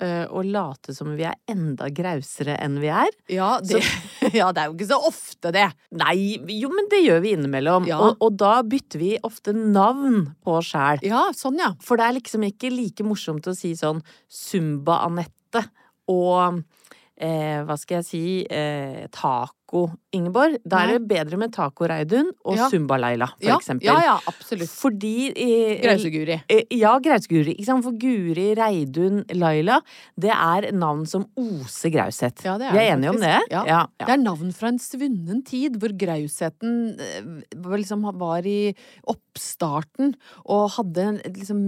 eh, og late som vi er enda grausere enn vi er Ja, det, ja, det er jo ikke så ofte, det. Nei, jo, men det gjør vi innimellom. Ja. Og, og da bytter vi ofte navn på oss sjæl. Ja, sånn, ja. For det er liksom ikke like morsomt å si sånn Zumba-Anette og eh, hva skal jeg si eh, Taco-Ingeborg. Da er det bedre med Taco-Reidun og Ja. Zumba-Laila, for ja, eksempel. Ja, ja, absolutt. Fordi eh, Grauseguri. Eh, Ja, Grauseguri. Ikke sant? For Guri, Reidun, Laila, det er navn som oser graushet. Ja, det er Vi er enige om det? Ja. Det er navn fra en svunnen tid, hvor grausheten eh, liksom var i oppstarten, og hadde en liksom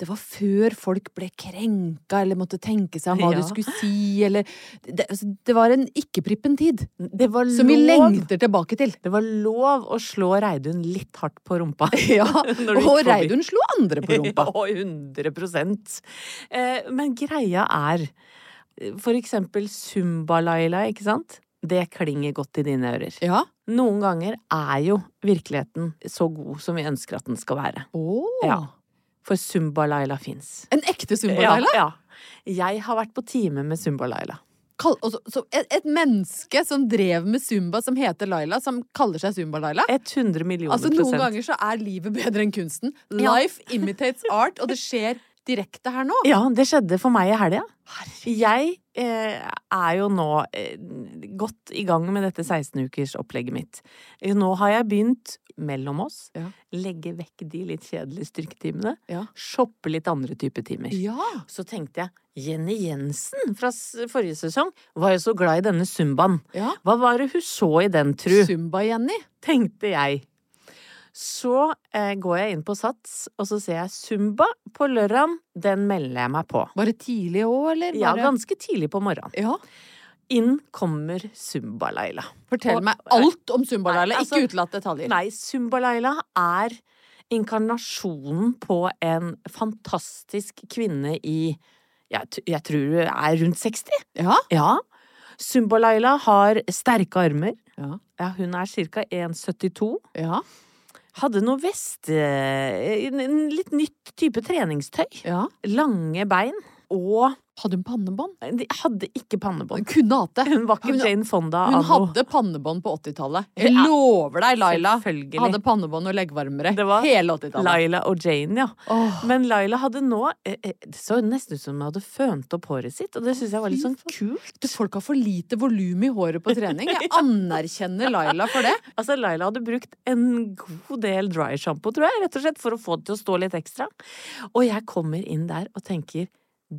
det var før folk ble krenka eller måtte tenke seg om hva Ja. de skulle si, eller Det, altså, det var en ikke-prippen tid, Det var som vi lengter tilbake til. Det var lov å slå Reidun litt hardt på rumpa. Ja, du Og. Reidun slo andre på rumpa. Ja, 100 eh, Men greia er for eksempel Zumba-Laila, ikke sant? Det klinger godt i dine ører. Ja. Noen ganger er jo virkeligheten så god som vi ønsker at den skal være. Åh. Ja. For Zumba-Laila fins. En ekte Zumba-Laila? Ja, ja. Jeg har vært på time med Zumba-Laila. Så- så et, et menneske som drev med zumba, som heter Laila, som kaller seg Zumba-Laila. 100 millioner prosent. Altså, noen ganger så er livet bedre enn kunsten. Ja. Life imitates art, og det skjer direkte her nå. Ja, det skjedde for meg i helga. Jeg eh, er jo nå eh, godt i gang med dette 16-ukersopplegget mitt. Eh, Nå har jeg begynt, mellom oss, Ja. legge vekk de litt kjedelige styrketimene. Ja. Shoppe litt andre typer timer. Ja. Så tenkte jeg Jenny Jensen fra forrige sesong var jo så glad i denne zumbaen. ja. Hva var det hun så i den, tru? Zumba-Jenny. tenkte jeg. Så eh, går jeg inn på Sats, og så ser jeg Zumba på lørdag. Den melder jeg meg på. Var det tidlig òg, eller? Ja, ganske tidlig på morgenen. ja. Inn kommer Zumba-Laila. Fortell Og- meg alt om Zumba-Laila, altså- ikke utelatt detaljer. Nei, Zumba-Laila er inkarnasjonen på en fantastisk kvinne i jeg, jeg tror hun er rundt 60. Ja. Ja. Zumba-Laila har sterke armer. Ja. Ja, hun er ca. 1,72. Ja. Hadde noe vest... eh, En litt nytt type treningstøy. ja. Lange bein. Og Hadde hun pannebånd? de hadde ikke pannebånd. Hun kunne hatt det. Hun var ikke Hun- Jane Fonda Hun anno. hadde pannebånd på 80-tallet. Jeg Ja. lover deg, Laila. Hadde pannebånd og leggvarmere Det var hele 80-tallet. Laila og Jane, ja. Oh. Men Laila hadde nå eh, eh, Det så nesten ut som hun hadde fønt opp håret sitt, og det syns jeg var litt sånn kult. Du, folk har for lite volum i håret på trening. Jeg anerkjenner Laila for det. Altså, Laila hadde brukt en god del dry shampoo, tror jeg, rett og slett, for å få det til å stå litt ekstra. Og jeg kommer inn der og tenker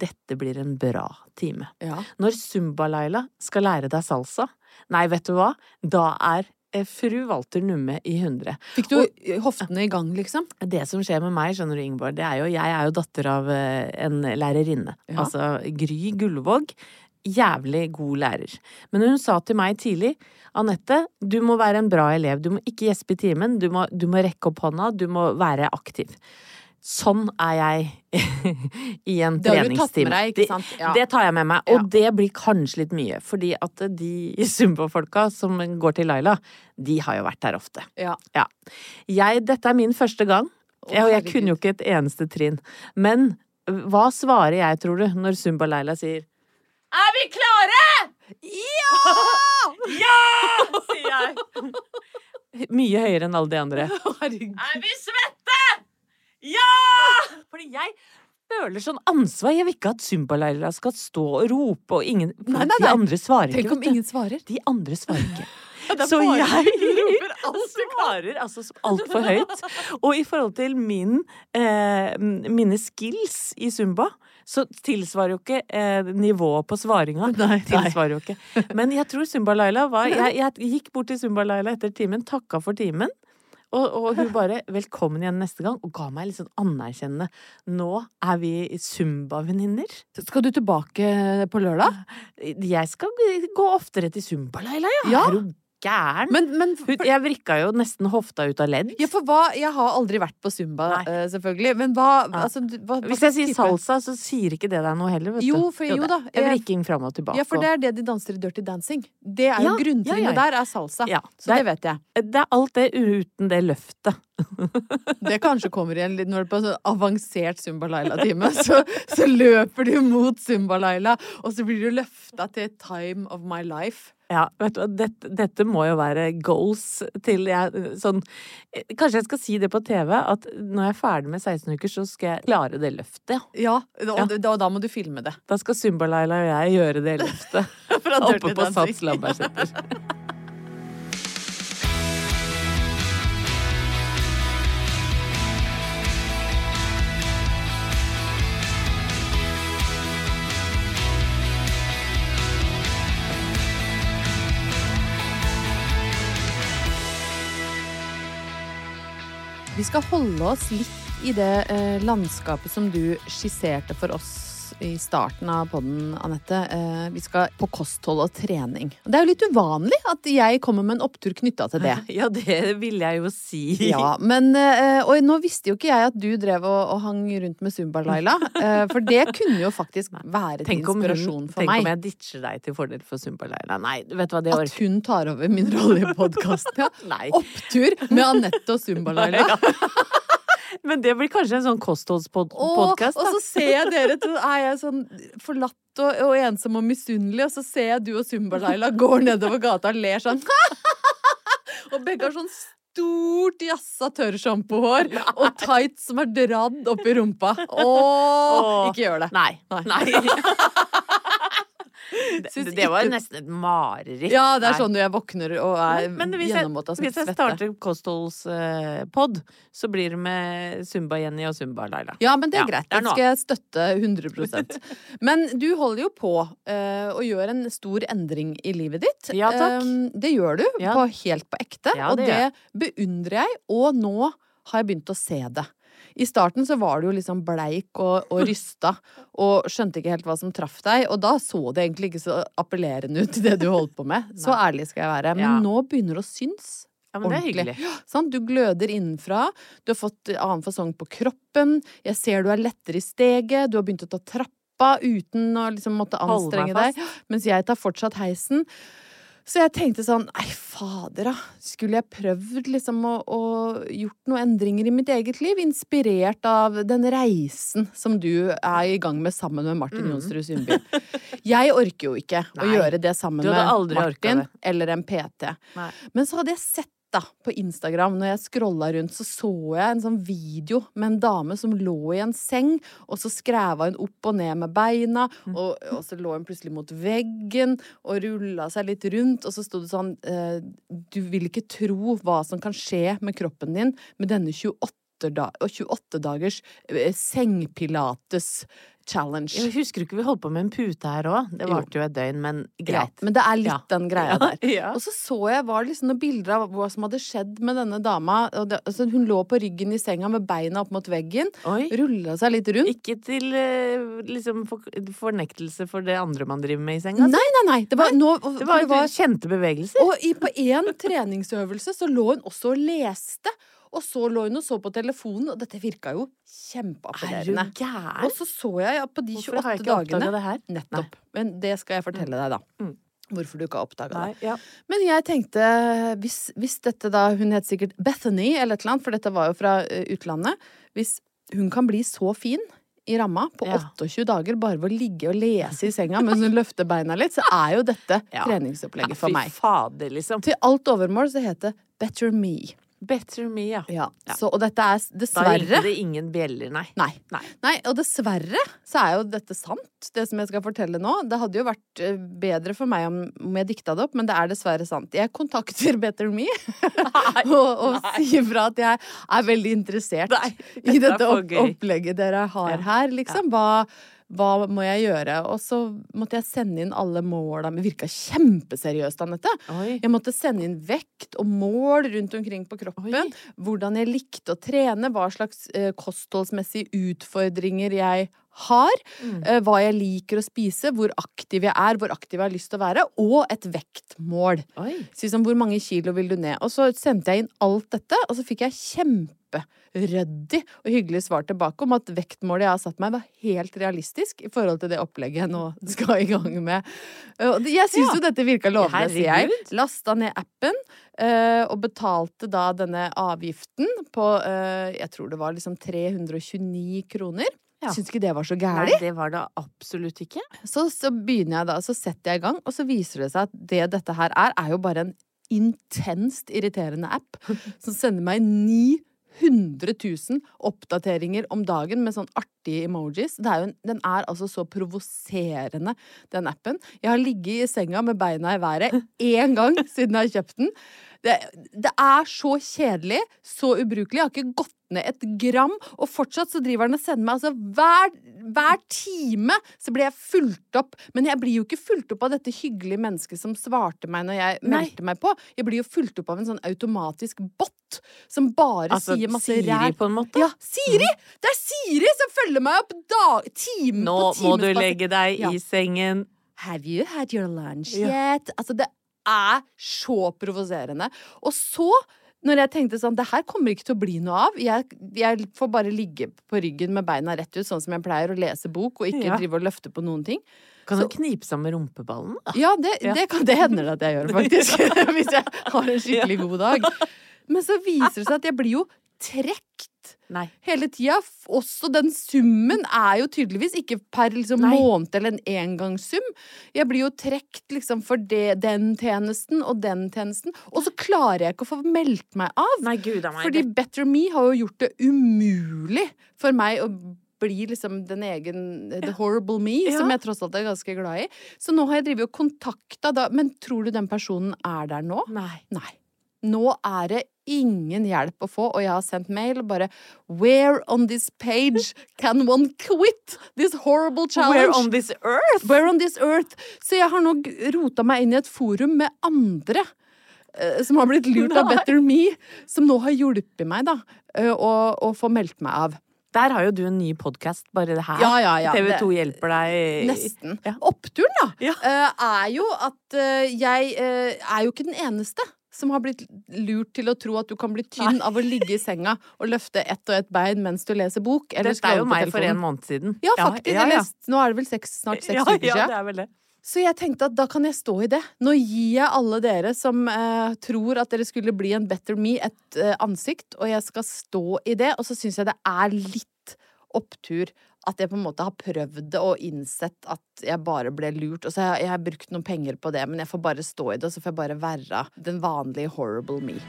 dette blir en bra time. Ja. Når Zumba-Laila skal lære deg salsa, nei, vet du hva, da er eh, fru Walter Numme i hundre. Fikk du hoftene i gang, liksom? Det som skjer med meg, skjønner du, Ingeborg, det er jo Jeg er jo datter av eh, en lærerinne. Ja. Altså Gry Gullvåg. Jævlig god lærer. Men hun sa til meg tidlig Anette, du må være en bra elev. Du må ikke gjespe i timen. Du må, du må rekke opp hånda. Du må være aktiv. Sånn er jeg i en Det har du tatt treningstime. med deg, ikke sant? Ja. Det, det tar jeg med meg, Ja. og det blir kanskje litt mye. Fordi at de Zumba-folka som går til Laila, de har jo vært der ofte. Ja. Ja. Jeg, dette er min første gang, og jeg kunne jo ikke et eneste trinn. Men hva svarer jeg, tror du, når Zumba-Leila sier Er vi klare?! Ja! ja! sier jeg. Mye høyere enn alle de andre. Herregud. Er vi svette?! Ja! Fordi jeg føler sånn ansvar. Jeg vil ikke at Zumba-Leila skal stå og rope, og ingen Nei, nei, De andre svarer ikke. Tenk om ingen svarer. De andre svarer ikke. Så jeg roper svarer altså altfor høyt. Og i forhold til min, eh, mine skills i Zumba, så tilsvarer jo ikke eh, nivået på svaringa. Nei, nei. Tilsvarer jo ikke. Men jeg tror Zumba-Laila var jeg, jeg gikk bort til Zumba-Laila etter timen, takka for timen. Og, og hun bare 'velkommen igjen neste gang' og ga meg litt sånn anerkjennende 'nå er vi Zumba-venninner'. Skal du tilbake på lørdag? Jeg skal gå oftere til Zumba, Leila. ja. Ja. Gæren? Men, men for... jeg vrikka jo nesten hofta ut av ledd. ja, for hva Jeg har aldri vært på Zumba, Nei. eh, selvfølgelig. Men hva, Ja. altså, hva, hva Hvis jeg sier salsa, så sier ikke det deg noe heller, vet du. Jo, for- jo da, det jeg- Vrikking fram og tilbake. Ja, for det er det de danser i Dirty Dancing. Det er jo Ja, Grunntrinnet ja, der er salsa. Ja, så det det vet jeg. og det er alt det uten det løftet. Det kanskje kommer igjen litt når du er på en sånn avansert Zumba-Laila-time. Så, så løper du mot Zumba-Laila, og så blir du løfta til time of my life. Ja, vet du hva, dette, dette må jo være goals til jeg sånn Kanskje jeg skal si det på TV, at når jeg er ferdig med 16 uker, så skal jeg klare det løftet. Ja, ja. og Da, da må du filme det. Da skal Zumba-Laila og jeg gjøre det løftet. Oppe på. Sats Lambertseter. Skal holde oss litt i det eh, landskapet som du skisserte for oss i starten av podden, Anette. Eh, vi skal på kosthold og trening. Det er jo litt uvanlig at jeg kommer med en opptur knytta til det. Ja, det vil jeg jo si. Ja, men eh, Og nå visste jo ikke jeg at du drev og, og hang rundt med Zumba-Laila. eh, for det kunne jo faktisk være til hun, inspirasjon for tenk om jeg ditcher deg til fordel for Zumba-Laila. Nei, vet du hva, det At hun tar over min rolle i podkasten. Ja. Opptur med Anette og Zumba-Laila. Men det blir kanskje en sånn kostholdspodkast, og så ser jeg dere to, er jeg sånn forlatt og, og ensom og misunnelig, og så ser jeg du og Zumba-Laila går nedover gata og ler sånn. og begge har sånn stort jassa tørrsjampohår og tights som er dradd opp i rumpa. Åh, ikke gjør det. Nei. Nei. Nei. det, det var nesten et mareritt. Ja, det er sånn når jeg våkner og er Men hvis jeg, gjennomvåt av hvis jeg starter kostholdspod, så blir det med Zumba-Jenny og Zumba-Laila. Ja, men det er Ja, greit. det Det noe skal jeg støtte 100% Men du holder jo på uh, å gjøre en stor endring i livet ditt. Ja, takk. Um, det gjør du, Ja. på, helt på ekte. Ja, og det det gjør beundrer jeg, og nå har jeg begynt å se det. I starten så var du jo liksom bleik og, og rysta, og skjønte ikke helt hva som traff deg. Og da så det egentlig ikke så appellerende ut, det du holdt på med. Så ærlig skal jeg være. Men Ja. nå begynner det å synes. Ja, men det er ordentlig. hyggelig. Sånn, Du gløder innenfra. Du har fått annen fasong på kroppen. Jeg ser du er lettere i steget. Du har begynt å ta trappa uten å liksom måtte anstrenge deg. Mens jeg tar fortsatt heisen. Så jeg tenkte sånn Nei, fader, da. Skulle jeg prøvd liksom å, å gjort noen endringer i mitt eget liv? Inspirert av den reisen som du er i gang med sammen med Martin Jonsrud Sundby. Jeg orker jo ikke å Mm. Gjøre det sammen med Martin eller en PT. Nei. Men så hadde jeg sett da på Instagram, når jeg scrolla rundt, så så jeg en sånn video med en dame som lå i en seng, og så skræva hun opp og ned med beina, Mm. og, og så lå hun plutselig mot veggen og rulla seg litt rundt, og så sto det sånn eh, Du vil ikke tro hva som kan skje med kroppen din med denne 28, da, 28 dagers eh, sengpilates challenge. Jeg husker ikke vi holdt på med en pute her òg? Det Jo. varte jo et døgn, men Ja, greit. men det er litt Ja. den greia der. Ja. Og så så jeg var det liksom noen bilder av hva som hadde skjedd med denne dama. Det, altså hun lå på ryggen i senga med beina opp mot veggen, rulla seg litt rundt. Ikke til eh, liksom for, fornektelse for det andre man driver med i senga? Nei, nei, nei! Det var, nå, og, Det var, det var kjente bevegelser. Og i, på én treningsøvelse så lå hun også og leste. Og så lå hun og så på telefonen, og dette virka jo er kjempeappellerende. Og så så jeg ja, på de 28 Hvorfor har jeg ikke dagene det her? Nettopp. Men det skal jeg fortelle deg, da. Mm. Hvorfor du ikke har oppdaga det. Nei, ja. Men jeg tenkte, hvis, hvis dette da Hun het sikkert Bethany eller et eller annet, for dette var jo fra eh, utlandet. Hvis hun kan bli så fin i ramma på Ja. 28 dager bare ved å ligge og lese i senga mens hun løfter beina litt, så er jo dette Ja. treningsopplegget for meg. Fader, liksom. Til alt overmål så heter det Better Me. Better me, ja. Ja. Så, og dette er dessverre Da ringte det ingen bjeller, nei. Nei. Nei. Nei, og dessverre så er jo dette sant, det som jeg skal fortelle nå. Det hadde jo vært eh, bedre for meg om, om jeg dikta det opp, men det er dessverre sant. Jeg kontakter Better Me og, og sier fra at jeg er veldig interessert i dette er dette opp, opplegget dere har Ja. her, liksom. Hva, hva må jeg gjøre? Og så måtte jeg sende inn alle måla. Det virka kjempeseriøst, Anette. Oi. Jeg måtte sende inn vekt og mål rundt omkring på kroppen. Oi. Hvordan jeg likte å trene, hva slags eh, kostholdsmessige utfordringer jeg har. Mm. eh, hva jeg liker å spise, hvor aktiv jeg er, hvor aktiv jeg har lyst til å være. Og et vektmål. Oi. Si sånn, hvor mange kilo vil du ned? Og så sendte jeg inn alt dette, og så fikk jeg kjemperyddig og hyggelig svar tilbake om at vektmålet jeg har satt meg, var helt realistisk i forhold til det opplegget jeg nå skal i gang med. Jeg syns Ja. jo dette virka lovende, sier jeg. Lasta ned appen eh, og betalte da denne avgiften på eh, jeg tror det var liksom 329 kroner. Ja. Syns ikke det var så Nei, gærent. det var det absolutt ikke. Så, så begynner jeg da, så setter jeg i gang, og så viser det seg at det dette her er, er jo bare en intenst irriterende app som sender meg 900 000 oppdateringer om dagen med sånn artige emojis. Er en, den er altså så provoserende, den appen. Jeg har ligget i senga med beina i været én gang siden jeg har kjøpt den. Det, det er så kjedelig, så ubrukelig. Jeg har ikke gått ned et gram, og fortsatt så driver den og sender meg altså hver, hver time så blir jeg fulgt opp. Men jeg blir jo ikke fulgt opp av dette hyggelige mennesket som svarte meg når jeg Nei. meldte meg på. Jeg blir jo fulgt opp av en sånn automatisk bot som bare Altså sier masse Siri, på en måte. Ja, Siri! Det er Siri som følger meg opp dag, time Nå på time. må du legge deg Ja. i sengen. Have you had your lunch Ja. yet? Altså, det er så provoserende. Og så, når jeg tenkte sånn, det her kommer ikke til å bli noe av. Jeg, jeg får bare ligge på ryggen med beina rett ut, sånn som jeg pleier, å lese bok, og ikke Ja. drive og løfte på noen ting. Kan du knipe sammen rumpeballen? da? Ja, det, Ja. det, kan, det hender det at jeg gjør, faktisk. Hvis jeg har en skikkelig god dag. Men så viser det seg at jeg blir jo trekt Nei. hele tida. Også den summen er jo tydeligvis ikke per liksom, måned eller en engangssum. Jeg blir jo trukket liksom for det, den tjenesten og den tjenesten. Og så klarer jeg ikke å få meldt meg av. Nei, gud meg. Fordi Better Me har jo gjort det umulig for meg å bli liksom den egen The horrible me, Ja. som jeg tross alt er ganske glad i. Så nå har jeg drevet og kontakta da Men tror du den personen er der nå? Nei. Nei. Nå er det ingen hjelp å få, og jeg har sendt mail bare Where on this page can one quit this horrible challenge? Where on this earth? Where on this earth? Så jeg har nå rota meg inn i et forum med andre eh, som har blitt lurt av Better Me, som nå har hjulpet meg da, eh, å, å få meldt meg av. Der har jo du en ny podkast, bare det her. Ja, ja, ja, TV2 det- hjelper deg. Nesten. Oppturen, da, eh, er jo at jeg er jo ikke den eneste som har blitt lurt til å tro at du kan bli tynn av å ligge i senga og løfte ett og ett bein mens du leser bok. Eller Dette er jo meg for en måned siden. Ja, faktisk. Ja, ja, ja. Nå er det vel seks, snart seks ja, uker ja, siden. det er vel det. Så jeg tenkte at da kan jeg stå i det. Nå gir jeg alle dere som eh, tror at dere skulle bli en better me, et eh, ansikt, og jeg skal stå i det. Og så syns jeg det er litt opptur at jeg på en måte har prøvd det og innsett at jeg bare ble lurt. Og så har jeg, jeg har brukt noen penger på det, men jeg får bare stå i det, og så får jeg bare være den vanlige horrible me.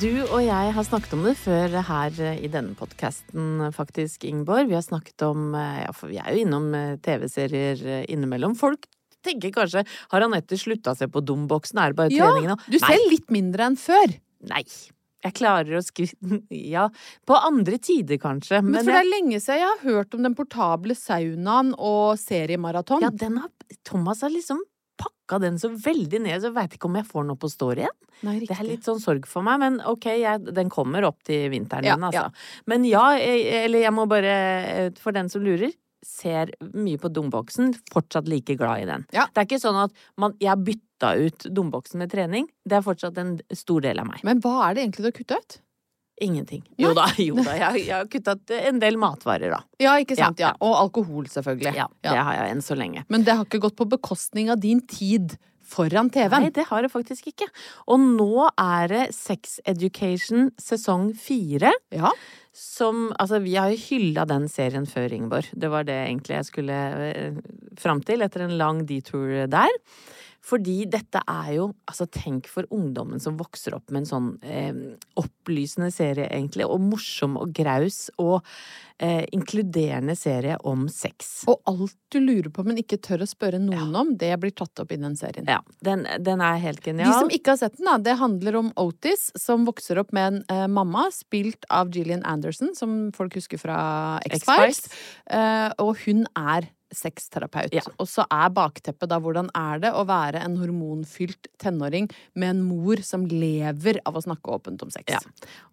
Du og jeg har snakket om det før her i denne podkasten, faktisk, Ingeborg. Vi har snakket om eh, Ja, for vi er jo innom eh, TV-serier eh, innimellom. Folk tenker kanskje Har Anette slutta seg på Domboksen? Er det bare Ja, trening nå? du ser litt mindre enn før. Nei. Jeg klarer å skrive Ja, på andre tider, kanskje. Men, Men, for det er lenge siden jeg har hørt om den portable saunaen og seriemaraton. ja, den har Thomas har liksom pakka den så veldig ned, så veit ikke om jeg får noe på står igjen. Nei, Det er litt sånn sorg for meg, men ok, jeg, den kommer opp til vinteren Ja, igjen, altså. ja. Men ja, jeg, eller jeg må bare, eh, for den som lurer, ser mye på Domboksen, fortsatt like glad i den. Ja. Det er ikke sånn at man, jeg har bytta ut Domboksen med trening, det er fortsatt en stor del av meg. Men hva er det egentlig du har kutta ut? Ingenting. Jo da, jo da. Jeg, jeg har kutta ut en del matvarer, da. Ja, ikke sant? Ja, Ja, Og alkohol, selvfølgelig. Ja, Det har jeg enn så lenge. Men det har ikke gått på bekostning av din tid foran TV-en. Nei, det har det faktisk ikke. Og nå er det Sex Education sesong fire. Ja. Som Altså, vi har jo hylla den serien før, Ingeborg. Det var det egentlig jeg skulle eh, fram til etter en lang detour der. Fordi dette er jo Altså, tenk for ungdommen som vokser opp med en sånn eh, opplysende serie, egentlig, og morsom og graus og eh, inkluderende serie om sex. Og alt du lurer på, men ikke tør å spørre noen om, det blir tatt opp i den serien. Ja, den, den er helt genial. De som ikke har sett den, da, det handler om Otis, som vokser opp med en eh, mamma, spilt av Gillian Anderson, som folk husker fra X-Files. X-Files. Eh, og hun er sexterapeut. Ja. Og så er bakteppet da hvordan er det å være en hormonfylt tenåring med en mor som lever av å snakke åpent om sex. Ja.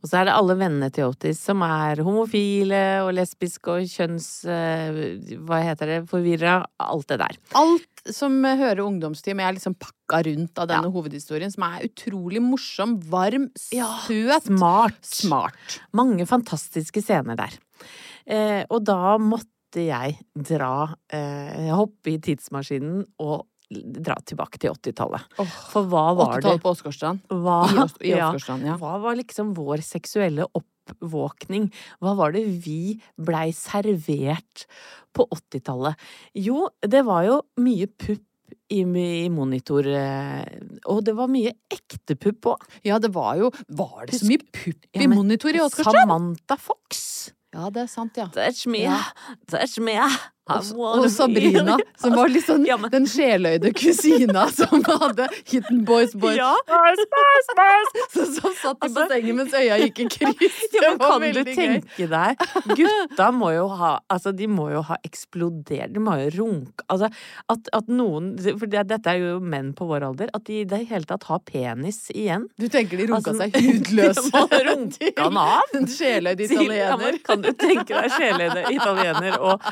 Og så er det alle vennene til Otis som er homofile og lesbiske og kjønns... eh, hva heter det? Forvirra. Alt det der. Alt som hører ungdomstid, men er liksom pakka rundt av denne hovedhistorien, som er utrolig morsom, varm, søt. Smart. Smart. Mange fantastiske scener der. Eh, og da måtte jeg dra eh, Hoppe i tidsmaskinen og dra tilbake til 80-tallet. For hva var det 80-tallet på Åsgårdstrand. hva, I Ås- ja, ja. hva var liksom vår seksuelle oppvåkning? Hva var det vi blei servert på 80-tallet? Jo, det var jo mye pupp i, i monitor, eh, og det var mye ekte pupp òg. Ja, det var jo Var det så mye pupp i Ja, monitor i Åsgårdstrand? Samantha Fox. Ja, det er sant, ja. Touch me, Ja. touch me. Og, Sabrina, som var litt sånn Ja, men- den sjeløyde kusina som hadde Hitten Boys Boys. Ja. Så, som satt i Altså- bassenget mens øya gikk i kryss. Ja, men kan du tenke deg Gutta må jo ha Altså, de må jo ha eksplodert. De må jo runke Altså, at, at noen For det, dette er jo menn på vår alder. At de i det hele tatt har penis igjen. Du tenker de runka Altså, seg hudløse? de må runke han av. En sjeløyd Til- Ja, men italiener. kan du tenke deg sjeløyde italiener og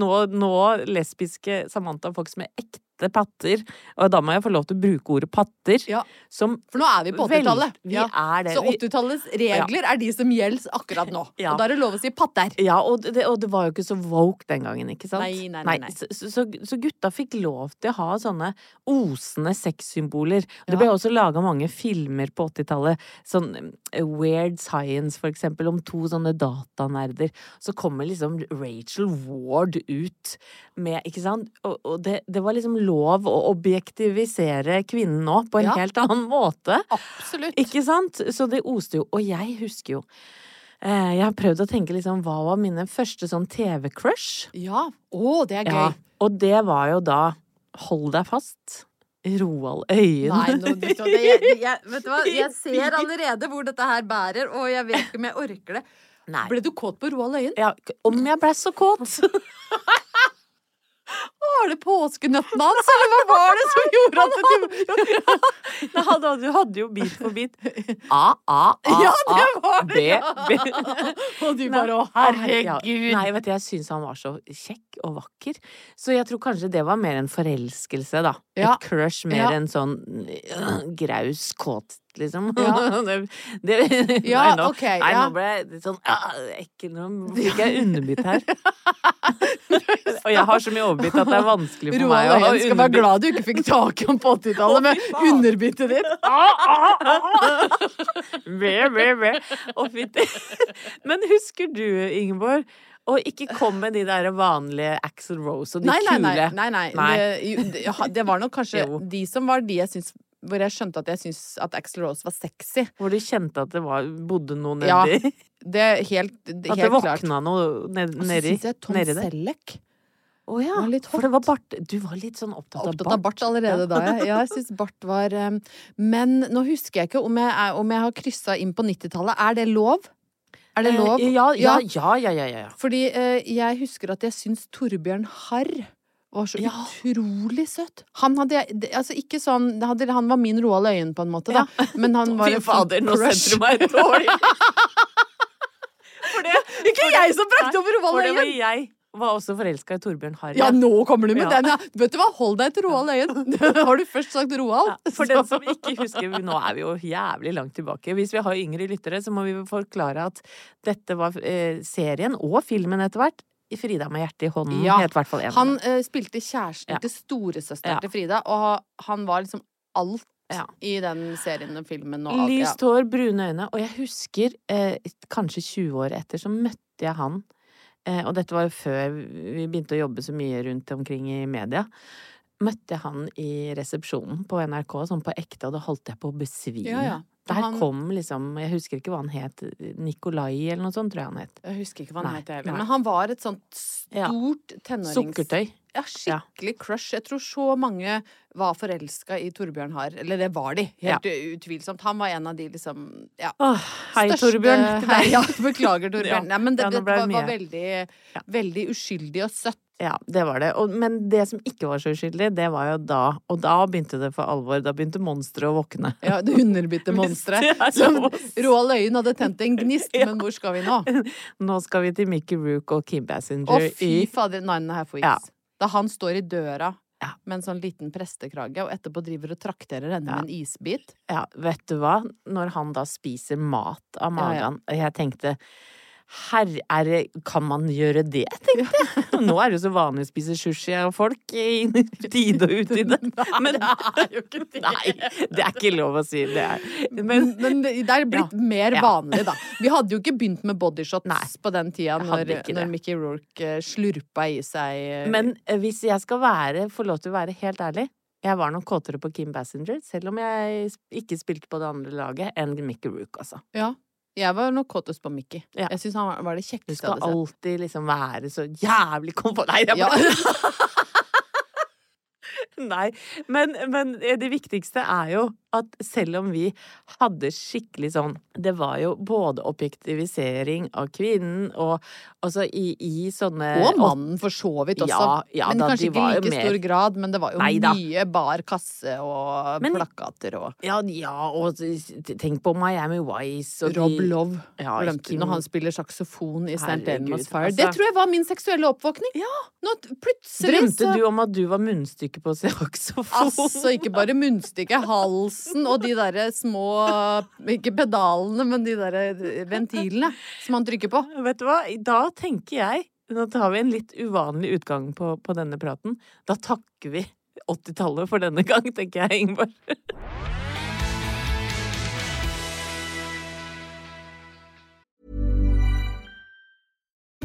nå, nå lesbiske Samantha Fox med ekte patter? Og da må jeg få lov til å bruke ordet patter. Ja. Som For nå er vi på 80-tallet. vi er. Så 80-tallets regler er de som gjelder akkurat nå. Ja. Og da er det lov å si patter. Ja, og det, og det var jo ikke så woke den gangen, ikke sant? Nei, nei, nei, nei. Så, så, så gutta fikk lov til å ha sånne osende sexsymboler. Det Ja. ble også laga mange filmer på 80-tallet. Sånn eh, Weird Science, for eksempel, om to sånne datanerder. Så kommer liksom Rachel Ward ut med Ikke sant? Og, og det, det var liksom lov å objektivisere kvinnen nå, på en Ja. helt annen måte. Absolutt. Ikke sant? Så det oste jo. Og jeg husker jo eh, Jeg har prøvd å tenke liksom hva var mine første sånn TV-crush? Ja. Å, det er gøy. Ja, og det var jo da Hold deg fast. Roald Øyen. Nei, nå, det, jeg, jeg, vet du hva, jeg ser allerede hvor dette her bærer, og jeg vet ikke om jeg orker det. Nei. Ble du kåt på Roald Øyen? Ja, om jeg ble så kåt! Var det påskenøttene hans, eller hva var det som gjorde at du... Nei, han hadde, hadde jo bit for bit. A, A, A, Ja, det A, var B, B. Og du bare å, Ja. herregud. Nei, vet du, jeg syns han var så kjekk og vakker. Så jeg tror kanskje det var mer en forelskelse, da. Ja. Et crush mer Ja. enn sånn uh, graus kåt, liksom. Ja. det, det, Ja, nei, nå, ok, nei, nå ble jeg litt sånn uh, ekkel. Nå fikk jeg underbitt her. og jeg har så mye overbitt at det er vanskelig for meg Roald å ha underbitt. skal være glad du ikke fikk tak i ham på 80-tallet med underbittet ditt. Ve, ve, ve. Å, fytti. Men husker du, Ingeborg, å ikke komme med de der vanlige Axel Rose og de Nei, nei, kule nei, nei. Nei. Det, det, var nok kanskje de som var de jeg syns Hvor jeg skjønte at jeg syntes at Axel Rose var sexy. Hvor du kjente at det var, bodde noe Ja. Det er helt, klart At det våkna noe nedi Og så nedi, syns jeg Tom? Selleck Å ja, var litt for det var bart. Du var litt sånn opptatt, Opptatt av bart allerede da, ja. Ja, jeg syns bart var um, Men nå husker jeg ikke om jeg, er, om jeg har kryssa inn på 90-tallet. Er det lov? Er det lov? Eh, ja, ja, ja, ja, ja, ja. Fordi eh, jeg husker at jeg syns Torbjørn Harr var så Ja. utrolig søt. Han hadde Altså ikke sånn hadde, Han var min Roald Øyen, på en måte, da. Men han var Fy fader, nå setter du meg dårlig. For det, Ikke jeg som brakte over for Roald det var jeg var også forelska i Torbjørn Harry. Ja, nå kommer du med Ja. den, ja! Vet du hva, hold deg til Roald Øyen! Har du først sagt Roald? Ja, for den som ikke husker, nå er vi jo jævlig langt tilbake. Hvis vi har yngre lyttere, så må vi forklare at dette var eh, serien, og filmen etter hvert, i Frida med hjertet i hånden, Ja, het i hvert fall en. Han eh, spilte kjæresten til storesøsteren til Frida, og han var liksom alt Ja. i den serien og filmen og alt. Lyst hår, brune øyne, og jeg husker, eh, kanskje 20 år etter, så møtte jeg han. Eh, og dette var jo før vi begynte å jobbe så mye rundt omkring i media. Møtte jeg han i resepsjonen på NRK, sånn på ekte, og da holdt jeg på å besvime. Ja, ja. Der Han- kom liksom, jeg husker ikke hva han het, Nikolai eller noe sånt, tror jeg han het. Jeg husker ikke hva han Nei, het heller. Men han var et sånt Ja. stort tenårings... Sukkertøy. Ja, skikkelig crush. Jeg tror så mange var forelska i Torbjørn Harr. Eller det var de, helt utvilsomt. Han var en av de liksom ja, Åh, hei, største- Torbjørn. Hei, ja, beklager, Torbjørn. Ja. Nei, men det, Ja, det det var, var veldig, veldig uskyldig og søtt. Ja, det var det. Og, men det som ikke var så uskyldig, det var jo da Og da begynte det for alvor. Da begynte monsteret å våkne. Ja, det underbitte monsteret. Er. Roald Øyen hadde tent en gnist, Ja. men hvor skal vi nå? Nå skal vi til Mickey Rook og Kim Å, fy fader, Nine and a Half Weeks. Da han står i døra Ja. med en sånn liten prestekrage, og etterpå driver og trakterer henne Ja. med en isbit. Ja, vet du hva? Når han da spiser mat av Ja, ja. magen Jeg tenkte Herre, er det, kan man gjøre det, tenkte jeg. Nå er det jo så vanlig å spise sushi av folk i tide og utide. Men det er jo ikke det. Nei, det er ikke lov å si. Det er Men, Men det er blitt mer vanlig, da. Vi hadde jo ikke begynt med bodyshots Nei. på den tida når, når Mickey Rourke eh, slurpa i seg eh, Men eh, hvis jeg skal være, få lov til å være helt ærlig jeg var nok kåtere på Kim Bassinger, selv om jeg ikke spilte på det andre laget, enn Mickey Rook, altså. Ja. Jeg var nok kåtest på Mickey. Ja. Jeg syns han var- det Du kjekkeste jeg skal hadde sett. alltid liksom være så jævlig komfort... Nei, Ja. bare Nei, men, men det viktigste er jo at selv om vi hadde skikkelig sånn Det var jo både objektivisering av kvinnen og altså i, i sånne Og mannen, for så vidt også. Ja, ja men da, kanskje ikke i like mer- stor grad. Men det var jo Nei mye bar kasse og Men- plakater og Ja, ja, og tenk på Miami Vice og Rob de- Love. Ja, Glemte når han spiller saksofon i St. Elmo's Fire. altså. Det tror jeg var min seksuelle oppvåkning. Ja. Nå plutselig Drømte så du om at du var munnstykket på saksofon? Altså, ikke bare munnstykket, halsen og de derre små Ikke pedalene, men de derre ventilene som han trykker på. Vet du hva, da tenker jeg Nå tar vi en litt uvanlig utgang på, på denne praten. Da takker vi 80-tallet for denne gang, tenker jeg, Ingeborg.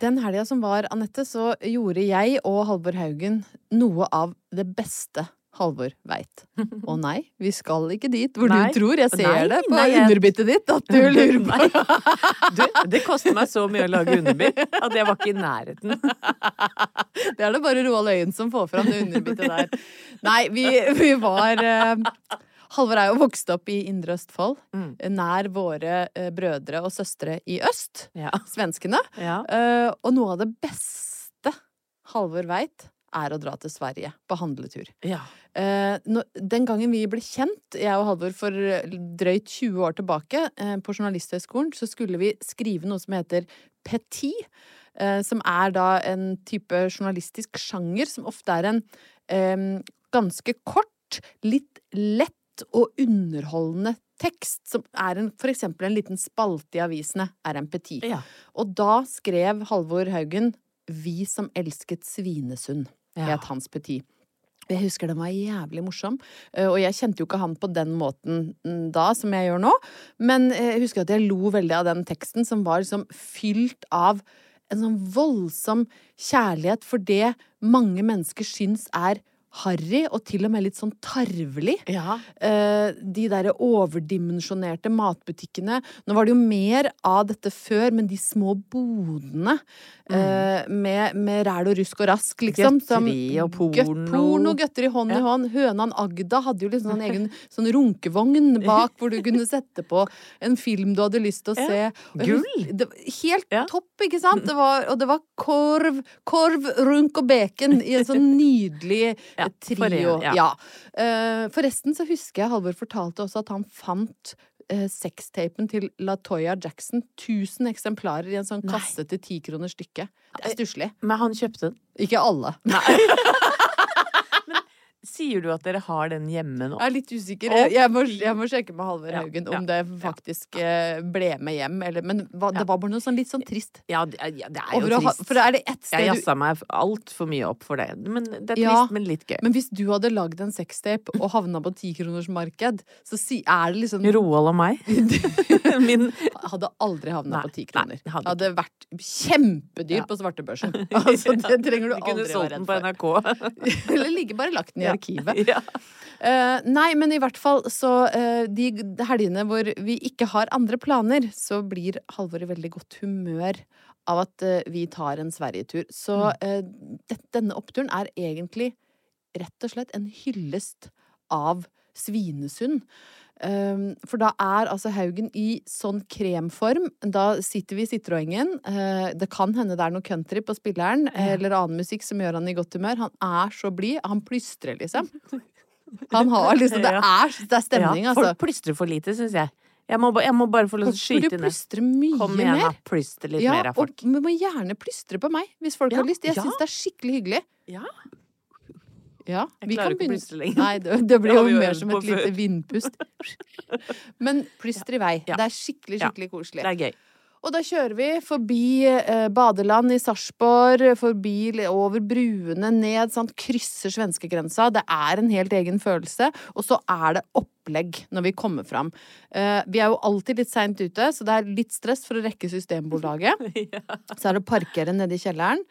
Den helga som var, Anette, så gjorde jeg og Halvor Haugen noe av det beste Halvor veit. Å nei, vi skal ikke dit hvor Nei. du tror. Jeg ser Nei, det på nei, jeg- underbittet ditt at du lurer på Du, det koster meg så mye å lage underbitt at jeg var ikke i nærheten. Det er det bare Roald Øyen som får fram det underbittet der. Nei, vi, vi var eh, Halvor er jo vokst opp i Indre Østfold, Mm. nær våre eh, brødre og søstre i øst. Ja. Svenskene. Ja. Eh, og noe av det beste Halvor veit, er å dra til Sverige på handletur. ja. Eh, no, den gangen vi ble kjent, jeg og Halvor for eh, drøyt 20 år tilbake, eh, på Journalisthøgskolen, så skulle vi skrive noe som heter petit. Eh, som er da en type journalistisk sjanger som ofte er en eh, ganske kort, litt lett og underholdende tekst, som er en, for eksempel en liten spalte i avisene, er en petit. Ja. Og da skrev Halvor Haugen 'Vi som elsket Svinesund', Ja. het hans petit. Jeg husker den var jævlig morsom, eh, og jeg kjente jo ikke han på den måten mm, da som jeg gjør nå, men eh, jeg husker at jeg lo veldig av den teksten som var liksom fylt av en sånn voldsom kjærlighet for det mange mennesker syns er harry og til og med litt sånn tarvelig. Ja. Eh, de derre overdimensjonerte matbutikkene. Nå var det jo mer av dette før, men de små bodene eh, med, med ræl og rusk og rask, liksom. som- Gøtteri og porno. Gøtt, porno, gøtteri hånd i Ja. hånd. Hønan Agda hadde jo liksom en egen sånn runkevogn bak, hvor du kunne sette på en film du hadde lyst til å se. Gull. Det, helt topp, ikke sant? Det var, og det var korv, korv, runk og bacon i en sånn nydelig Ja, trio. foren- ja. ja. Eh, forresten så husker jeg Halvor fortalte også at han fant eh, sextapen til Latoya Jackson. 1000 eksemplarer i en sånn kasse til ti kroner stykket. Det er stusslig. Men han kjøpte den. Ikke alle. Sier du at dere har den hjemme nå? Jeg er litt usikker. Jeg, jeg, må, jeg må sjekke med Halvor Haugen ja, om det faktisk ja. ble med hjem. Eller, men hva, det Ja. var bare noe sånn litt sånn trist. Ja, det er, ja, det er jo å ha, trist. for er det ett Jeg sted du jazza meg altfor mye opp for det. Men det er trist, Ja. men litt gøy. Men hvis du hadde lagd en sextape og havna på tikronersmarked, så si, er det liksom Roald og meg. Min Hadde aldri havna på ti kroner. Nei, hadde hadde vært kjempedyr Ja. på svartebørsen. Altså, det trenger du kunne aldri solgt være den redd på for. NRK. Eller ligge bare lagt den i arkivet. Ja. Uh, nei, men i hvert fall så uh, de helgene hvor vi ikke har andre planer, så blir Halvor i veldig godt humør av at uh, vi tar en Sverigetur. Så eh, det, denne oppturen er egentlig rett og slett en hyllest av Svinesund. Um, for da er altså Haugen i sånn kremform. Da sitter vi i Citroengen. Eh, det kan hende det er noe country på spilleren, eller annen musikk som gjør han i godt humør. Han er så blid. Han plystrer, liksom. Han har liksom Det er, det er stemning, ja, altså. Folk plystrer for lite, syns jeg. Jeg må, jeg må bare få lov til å skyte ned. plystre mye Kom igjen, mer. Plyster litt Ja, mer av folk. og vi må gjerne plystre på meg hvis folk Ja, har lyst. Jeg ja. syns det er skikkelig hyggelig. Ja. Ja, Jeg vi klarer kan ikke å plystre lenger. Nei, det, det blir jo mer som et lite vindpust. Men plyster i vei. Ja. Det er skikkelig, Ja. skikkelig koselig. Det er gøy. Og da kjører vi forbi eh, badeland i Sarpsborg, forbi over bruene, ned, sant, krysser svenskegrensa. Det er en helt egen følelse. Og så er det opplegg når vi kommer fram. Eh, vi er jo alltid litt seint ute, så det er litt stress for å rekke Systembolaget. Så er det å parkere nede i kjelleren,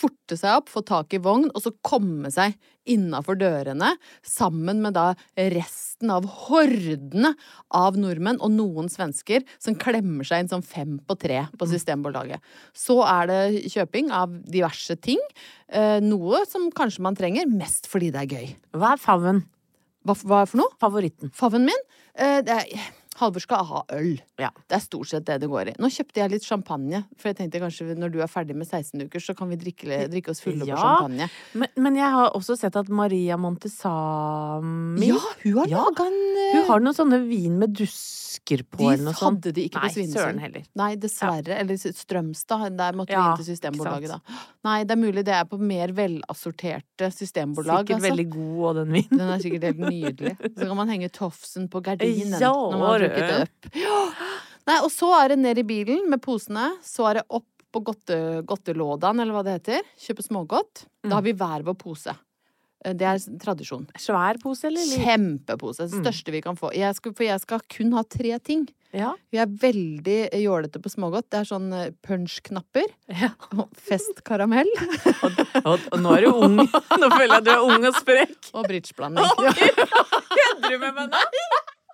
forte seg opp, få tak i vogn, og så komme seg innafor dørene sammen med da resten av hordene av nordmenn og noen svensker som klemmer seg inn som fem på tre på Systembolaget. Så er det kjøping av diverse ting. Eh, noe som kanskje man trenger, mest fordi det er gøy. Hva er faven? Hva, hva er for noe? Favoritten? Favnen min? Eh, det er Halvor skal ha øl. Ja. Det er stort sett det det går i. Nå kjøpte jeg litt champagne, for jeg tenkte kanskje når du er ferdig med 16 uker, så kan vi drikke, drikke oss fulle Ja. på champagne. Men, men jeg har også sett at Maria Montesami Ja, hun har Ja. laga en eh, Hun har noen sånne vin med dusker på, De eller noe sånt. hadde de ikke på Svinesund. Nei, dessverre. Eller Strømstad. Der måtte Ja, vi inn til Systembolaget, da. Nei, det er mulig det er på mer velassorterte systembolag. Sikkert altså. veldig god, og den vinen. Den er sikkert helt nydelig. Så kan man henge tofsen på gardinen Ja, når man har det. opp. Ja. Nei, og så er det ned i bilen med posene. Så er det opp på godte, godtelådan, eller hva det heter. Kjøpe smågodt. Da har vi hver vår pose. Eh, Det er tradisjon. Svær pose, eller? Kjempepose. Det største vi kan få. Jeg skal, for jeg skal kun ha tre ting. Ja. Vi er veldig jålete på smågodt. Det er sånn eh, punch-knapper. ja. og Festkaramell. Og, og nå er du ung. Nå føler jeg at du er ung og sprek. Og bridgeblanding. Kødder du med meg nå?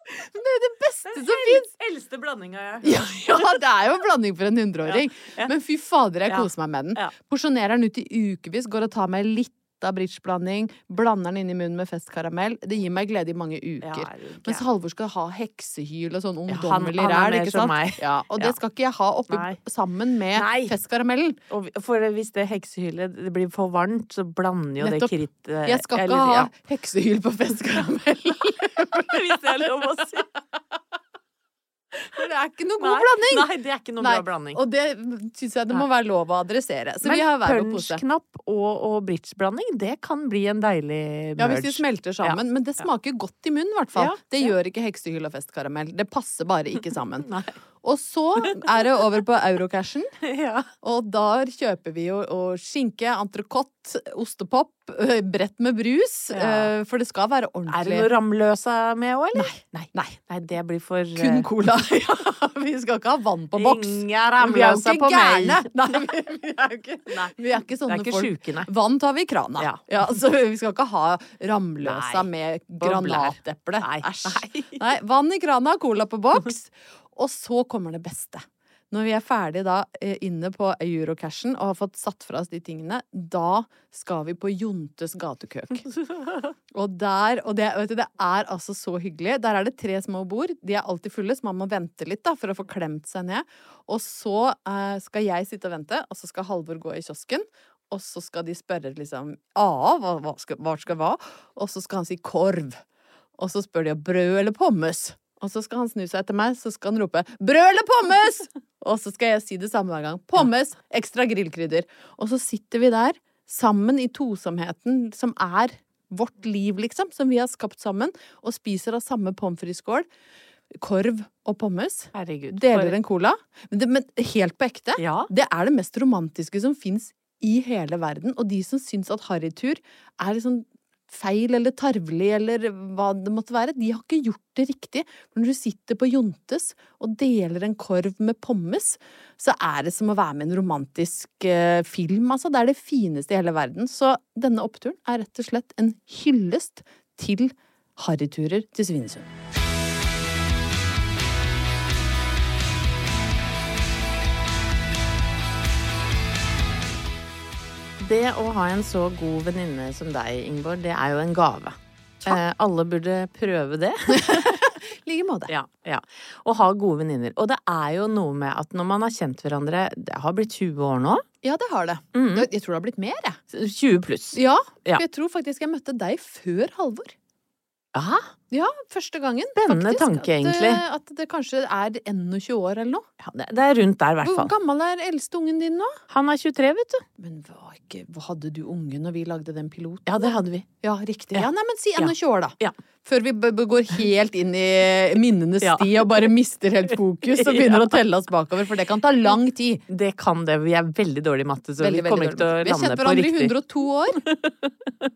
Det er det beste som fins! Eldste blandinga jeg Ja, ja, det er jo en blanding for en hundreåring. Ja, ja. Men fy fader, jeg koser meg med den. Porsjonerer den ut i ukevis, går og tar meg litt av bridgeblanding, blander den inn i munnen med festkaramell. Det gir meg glede i mange uker. Ja. Mens Halvor skal ha heksehyl og sånn Ja, ungdommelig er ræl, ikke sant? Ja, og det skal ikke jeg ha oppe Nei. sammen med Nei. festkaramellen. Og for hvis det heksehylet det blir for varmt, så blander jo Nettopp. det krittet Jeg skal ikke eller- ha ja. heksehyl på festkaramell. Hvis det er lov å si. For det er ikke noe god Nei, blanding. Nei, det er ikke noe Nei, bra blanding. Og det syns jeg det må være lov å adressere. Så Men vi har hver vår pose. punchknapp og, og bridgeblanding, det kan bli en deilig merge. Ja, hvis de smelter sammen. Men det smaker godt i munnen, i hvert fall. Ja, Det gjør ikke heksehyll og festkaramell. Det passer bare ikke sammen. Nei. Og så er det over på Eurocashen, Ja. og da kjøper vi jo skinke, entrecôte, ostepop, øh, brett med brus. Ja. øh, For det skal være ordentlig. Er det noe Ramløsa med òg, eller? Nei, Nei. Nei, det blir for Kun eh, cola. Ja, vi skal ikke ha vann på boks. Ingen Ramløsa på meg. Nei, vi, vi er ikke, Nei. vi er ikke sånne er ikke folk. sjuke, nei. Vann tar vi i krana. Ja. så vi skal ikke ha Ramløsa Nei. med granateple. Æsj. Nei. Nei, vann i krana, cola på boks. Og så kommer det beste. Når vi er ferdig da eh, inne på Eurocashen og har fått satt fra oss de tingene, da skal vi på Jontes gatekøk. Og der, og det, vet du, det er altså så hyggelig. Der er det tre små bord. De er alltid fulle, så man må vente litt da, for å få klemt seg ned. Og så eh, skal jeg sitte og vente, og så skal Halvor gå i kiosken. Og så skal de spørre liksom A, hva, hva skal hva? Og så skal han si korv. Og så spør de om brød eller pommes. Og så skal han snu seg etter meg, så skal han rope 'brød eller pommes'! Og så skal jeg si det samme hver gang. Pommes, ekstra grillkrydder. Og så sitter vi der sammen i tosomheten som er vårt liv, liksom, som vi har skapt sammen, og spiser av samme pommes frites-skål. Korv og pommes. Herregud. Deler for- en cola. Men, det, men helt på ekte, Ja. det er det mest romantiske som fins i hele verden. Og de som syns at harrytur er liksom feil eller tarvelig eller hva det måtte være, de har ikke gjort det riktig. For når du sitter på Jontes og deler en korv med pommes, så er det som å være med i en romantisk eh, film, altså. Det er det fineste i hele verden. Så denne oppturen er rett og slett en hyllest til harryturer til Svinesund. Det å ha en så god venninne som deg, Ingeborg, det er jo en gave. Eh, alle burde prøve det. I like måte. Ja, ja. Og ha gode venninner. Og det er jo noe med at når man har kjent hverandre Det har blitt 20 år nå. Ja, det har det. Mm. Jeg- Jeg tror det har blitt mer, jeg. 20 pluss. Ja, Ja. for jeg tror faktisk jeg møtte deg før Halvor. Aha. Ja, første gangen. Spennende faktisk, tanke, at, eh, egentlig. At det kanskje er 21 år eller noe. Ja, det, det er rundt der, i hvert fall. Hvor gammel er eldste ungen din nå? Han er 23, vet du. Men var ikke, hva hadde du unge når vi lagde den piloten? Ja, det hadde vi. Ja, riktig. Ja. Ja, nei, men si Ja. 21 år, da. Ja. Før vi går helt inn i minnenes Ja. sti og bare mister helt fokus og begynner å telle oss bakover, for det kan ta lang tid. Det kan det. Vi er veldig dårlige i matte, så Veldig, vi kommer ikke til å lande på riktig. Vi har kjent hverandre i 102 år,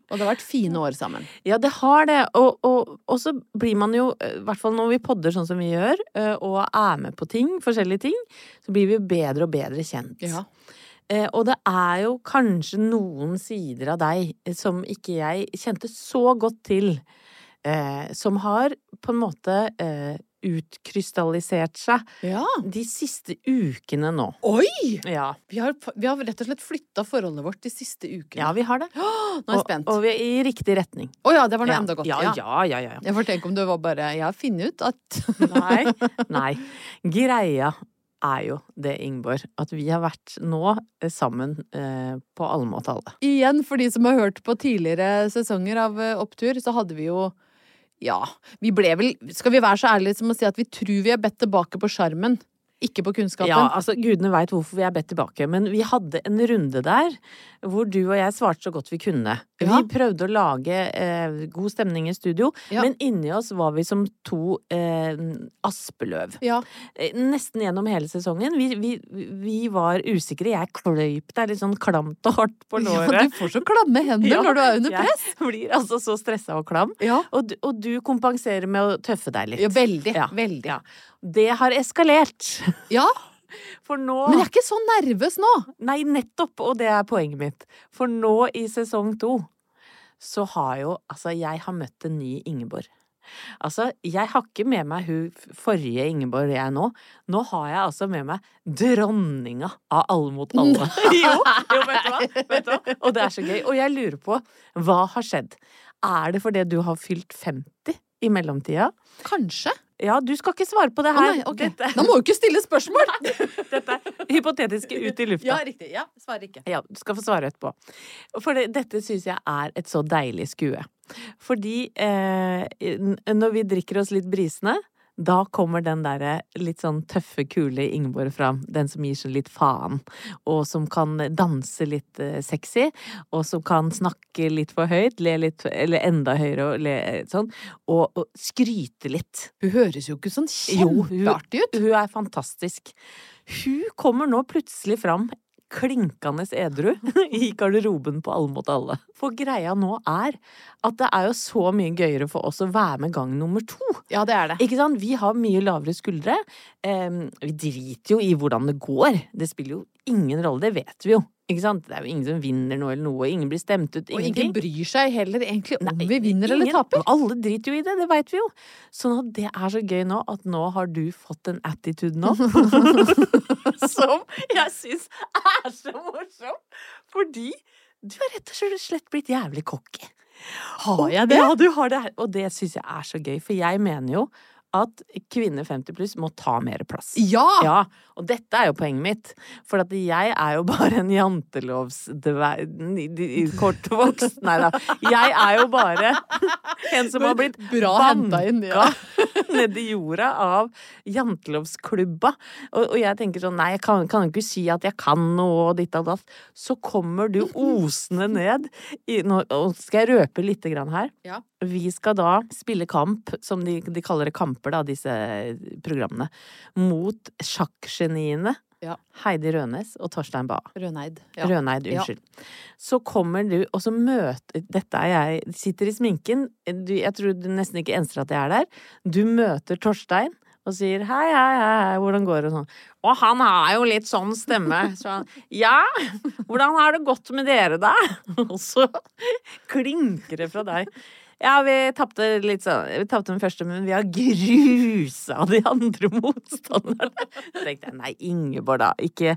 og det har vært fine år sammen. Ja, det har det. Og, og, og så blir man jo, eh, i hvert fall når vi podder sånn som vi gjør, eh, og er med på ting, forskjellige ting, så blir vi bedre og bedre kjent. Ja. Eh, Og det er jo kanskje noen sider av deg som ikke jeg kjente så godt til, som har på en måte utkrystallisert seg Ja. de siste ukene nå. Oi! Ja, Vi har, vi har rett og slett flytta forholdet vårt de siste ukene. ja vi har det. Nå er jeg Og, spent. og vi er i riktig retning. Å ja, det var nå Ja, enda godt. Ja, ja, ja. ja. Jeg får tenke om det var bare Jeg har funnet ut at Nei, nei. Greia er jo det, Ingeborg, at vi har vært nå eh, sammen eh, på alle måter alle. Igjen, for de som har hørt på tidligere sesonger av eh, Opptur, så hadde vi jo Ja, vi ble vel Skal vi være så ærlige som å si at vi tror vi er bedt tilbake på sjarmen, ikke på kunnskapen? Ja, altså gudene veit hvorfor vi er bedt tilbake, men vi hadde en runde der hvor du og jeg svarte så godt vi kunne. Ja. Vi prøvde å lage eh, god stemning i studio, Ja. men inni oss var vi som to eh, aspeløv. Ja. Eh, Nesten gjennom hele sesongen. Vi, vi, vi var usikre. Jeg kløyp deg litt sånn klamt og hardt på Ja, låret. du får så klamme hender Ja, når du er under press. Jeg blir altså så stressa og klam. Ja. Og og du kompenserer med å tøffe deg litt. ja, veldig. Ja, Veldig. ja. Det har eskalert. Ja, For nå men jeg er ikke så nervøs nå. Nei, nettopp, og det er poenget mitt. For nå i sesong to så har jo Altså, jeg har møtt en ny Ingeborg. Altså, jeg har ikke med meg hun forrige Ingeborg jeg nå. Nå har jeg altså med meg dronninga av Alle mot alle. jo, jo, vet du hva? Vet du hva? Og det er så gøy. Og jeg lurer på, hva har skjedd? Er det fordi du har fylt 50 i mellomtida? Kanskje. Ja, du skal ikke svare på det Å her. nei, okay. Dette, Da må du ikke stille spørsmål! dette er hypotetiske ut i lufta. Ja, riktig. Ja, svarer ikke. Ja, du skal få svare etterpå. For det, dette syns jeg er et så deilig skue. Fordi eh, når vi drikker oss litt brisende, da kommer den derre litt sånn tøffe, kule Ingeborg fram. Den som gir seg litt faen. Og som kan danse litt eh, sexy. Og som kan snakke litt for høyt, le litt Eller enda høyere og le sånn. Og, og skryte litt. Hun høres jo ikke sånn hun- kjempeartig ut. Hun er fantastisk. Hun kommer nå plutselig fram klinkende edru i garderoben på Alle mot alle. For greia nå er at det er jo så mye gøyere for oss å være med gang nummer to. Ja, det er det. Ikke sant? Vi har mye lavere skuldre. Vi driter jo i hvordan det går. Det spiller jo ingen rolle, det vet vi jo. Ikke sant? Det er jo ingen som vinner noe eller noe. Ingen blir stemt ut. Og ingen bryr seg heller egentlig om Nei, vi vinner eller taper. Alle driter jo i det, det veit vi jo. Sånn at det er så gøy nå at nå har du fått en attitude nå. som jeg syns er så morsom. Fordi du har rett og slett blitt jævlig cocky. Har jeg det? Ja, du har det. Og det syns jeg er så gøy, for jeg mener jo at kvinner 50 pluss må ta mer plass. Ja! Ja, og dette er jo poenget mitt. For at jeg er jo bare en jantelovsdverg Kortvokst Nei da. Jeg er jo bare en som har blitt Bra henta inn, ja. nedi jorda av jantelovsklubba. Og, og jeg tenker sånn, nei, jeg kan, kan ikke si at jeg kan noe og ditt og datt. Så kommer du osende ned i, nå skal jeg røpe lite grann her. Ja. Vi skal da spille kamp, som de, de kaller det kamper, da, disse programmene, mot sjakkgeniene Ja. Heidi Rønes og Torstein Bae. Røneid. Ja. Røneid, Ja. Så kommer du, og så møter Dette er jeg, sitter i sminken. Du, jeg tror du nesten ikke enser at jeg er der. Du møter Torstein og sier hei, hei, hei, hvordan går det sånn. Og han har jo litt sånn stemme. Så han ja, hvordan har det gått med dere da? Og så klinker det fra deg. Ja, vi tapte litt sånn Vi tapte den første, men vi har grusa de andre motstanderne. Så tenkte jeg nei, Ingeborg, da. Ikke,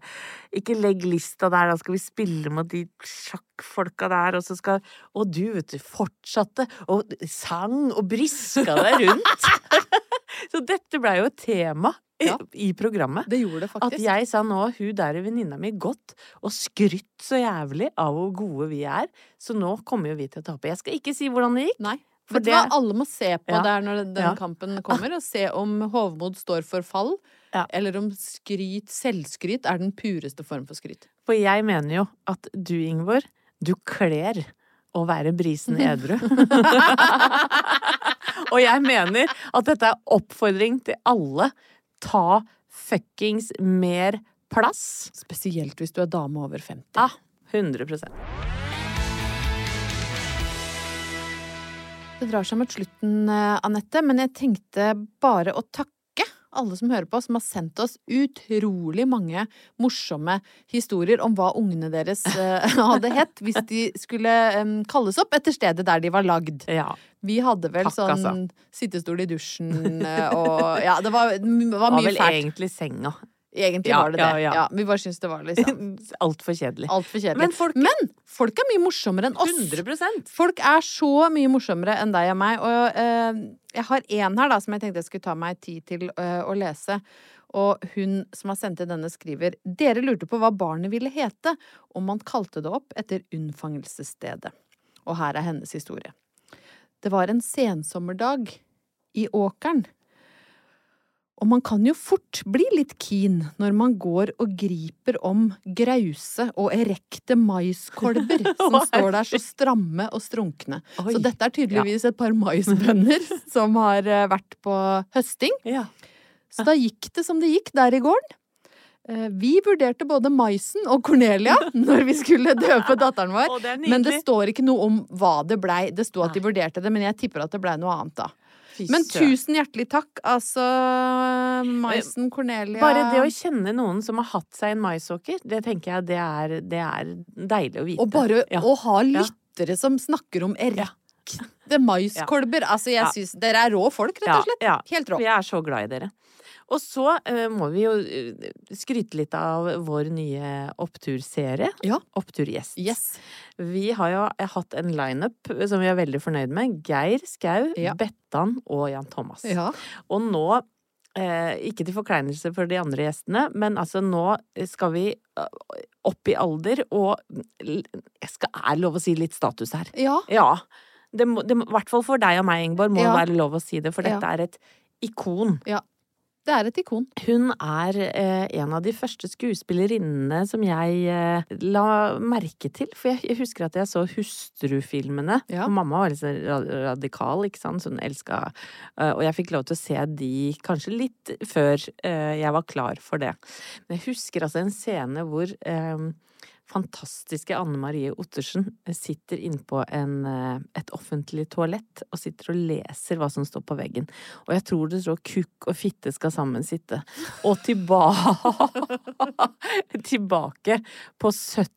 ikke legg lista der, da skal vi spille mot de sjakkfolka der, og så skal Og du, vet du, fortsatte og sang og briska deg rundt. Så dette blei jo et tema i, Ja. i programmet. Det gjorde det faktisk. At jeg sa nå hun der er venninna mi godt, og skrytt så jævlig av hvor gode vi er. Så nå kommer jo vi til å tape. Jeg skal ikke si hvordan det gikk. Nei. For Vet du hva alle må se på Ja. der når den Ja. kampen kommer, og se om hovmod står for fall, Ja. eller om skryt, selvskryt, er den pureste form for skryt. For jeg mener jo at du, Ingeborg, du kler å være brisen edru. og jeg mener at dette er oppfordring til alle. Ta fuckings mer plass. Spesielt hvis du er dame over 50. Ja, 100% Det drar seg mot slutten, eh, Anette, men jeg tenkte bare å takke alle som hører på, som har sendt oss utrolig mange morsomme historier om hva ungene deres eh, hadde hett hvis de skulle kalles opp etter stedet der de var lagd. Ja. Vi hadde vel Takk, altså. sånn sittestol i dusjen eh, og Ja, det var, det var Det var vel fælt. egentlig senga. Egentlig Ja, var det det. ja, Ja, vi bare syntes det var liksom Altfor kjedelig. Alt for kjedelig. Men folk- Men folk er mye morsommere enn oss. 100% Folk er så mye morsommere enn deg og meg. Og eh, jeg har en her da som jeg tenkte jeg skulle ta meg tid til eh, å lese. Og hun som har sendt inn denne, skriver Dere lurte på hva barnet ville hete om man kalte det opp etter unnfangelsesstedet. Og her er hennes historie. Det var en sensommerdag i åkeren. Og man kan jo fort bli litt keen når man går og griper om grause og erekte maiskolber som står der så stramme og strunkne. Oi. Så dette er tydeligvis et par maisbønder som har eh, vært på høsting. Ja. Så da gikk det som det gikk der i gården. Eh, Vi vurderte både maisen og Cornelia når vi skulle døpe datteren vår. Det Men det står ikke noe om hva det blei. Det sto at de vurderte det, men jeg tipper at det blei noe annet da. Men tusen hjertelig takk, altså Maisen, Cornelia Bare det å kjenne noen som har hatt seg en maisåker, det tenker jeg det er, det er deilig å vite. Og bare Ja. å ha Ja. lyttere som snakker om erekte maiskolber. Altså, jeg Ja. syns Dere er rå folk, rett og slett. Ja, Helt rå. Vi er så glad i dere. Og så uh, må vi jo eh, skryte litt av vår nye oppturserie. Ja. Oppturgjest. Yes. Vi har jo hatt en lineup som vi er veldig fornøyd med. Geir Skau, Ja. Bettan og Jan Thomas. Ja. Og nå, eh, ikke til forkleinelse for de andre gjestene, men altså nå skal vi eh, opp i alder og jeg skal, er lov å si litt status her. ja. Ja. Det må, det må, I hvert fall for deg og meg, Ingeborg, må Ja. være lov å si det, for dette Ja. er et ikon. Det er et ikon. Hun er eh, en av de første skuespillerinnene som jeg eh, la merke til. For jeg, jeg husker at jeg så Hustrufilmene. Ja. Og mamma var litt sånn radikal, ikke sant, så hun elska eh, Og jeg fikk lov til å se de kanskje litt før eh, jeg var klar for det. Men jeg husker altså en scene hvor eh, fantastiske Anne Marie Ottersen sitter innpå en, eh, et offentlig toalett og sitter og leser hva som står på veggen. Og jeg tror det står 'kukk og fitte skal sammen sitte'. Og tilba tilbake på 70.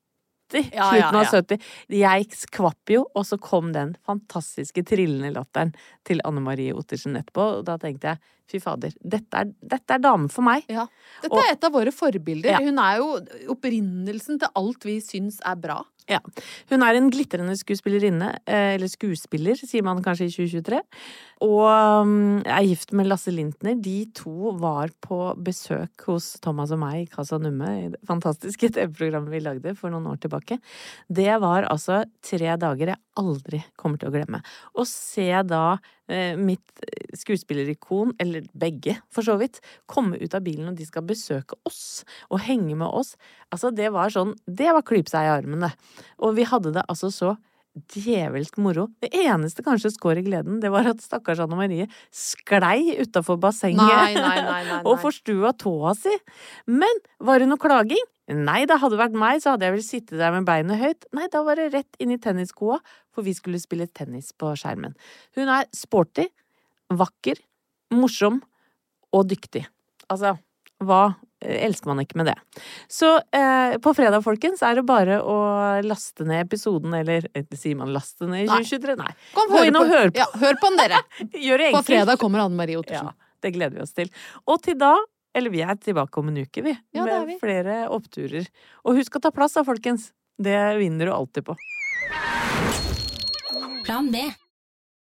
Ja, ja, slutten av 70. Jeg skvapp jo, og så kom den fantastiske trillende latteren til Anne Marie Ottersen etterpå. Og da tenkte jeg fy fader, dette er, dette er dame for meg. Ja. Dette Og- er et av våre forbilder. Ja. Hun er jo opprinnelsen til alt vi syns er bra. Ja. Hun er en glitrende skuespillerinne, eh, eller skuespiller, sier man kanskje i 2023. Og um, er gift med Lasse Lintner. De to var på besøk hos Thomas og meg i Casa Numme, i det fantastiske TV-programmet vi lagde for noen år tilbake. Det var altså tre dager jeg aldri kommer til å glemme. Å se da eh, mitt skuespillerikon, eller begge for så vidt, komme ut av bilen og de skal besøke oss og henge med oss. Altså, det var sånn Det var klype seg i armen, det. Og vi hadde det altså så djevelsk moro. Det eneste kanskje skår i gleden, det var at stakkars Anne Marie sklei utafor bassenget Nei, nei, nei, nei, nei. og forstua tåa si. Men var det noe klaging? Nei, det hadde vært meg, så hadde jeg vel sittet der med beinet høyt. Nei, da var det rett inn i tennisskoa, for vi skulle spille tennis på skjermen. Hun er sporty, vakker, morsom og dyktig. Altså, hva eh, elsker man ikke med det? Så eh, på fredag, folkens, er det bare å laste ned episoden, eller eh, sier man laste ned i 2023? Nei. Kom, Gå inn og hør på. Ja, hør på den, dere! Gjør det På fredag kommer Anne Marie Ottersen. Ja, det gleder vi oss til. Og til da, eller vi er tilbake om en uke, vi. Ja, med vi. flere oppturer. Og husk å ta plass da, folkens. Det vinner du alltid på. Plan B.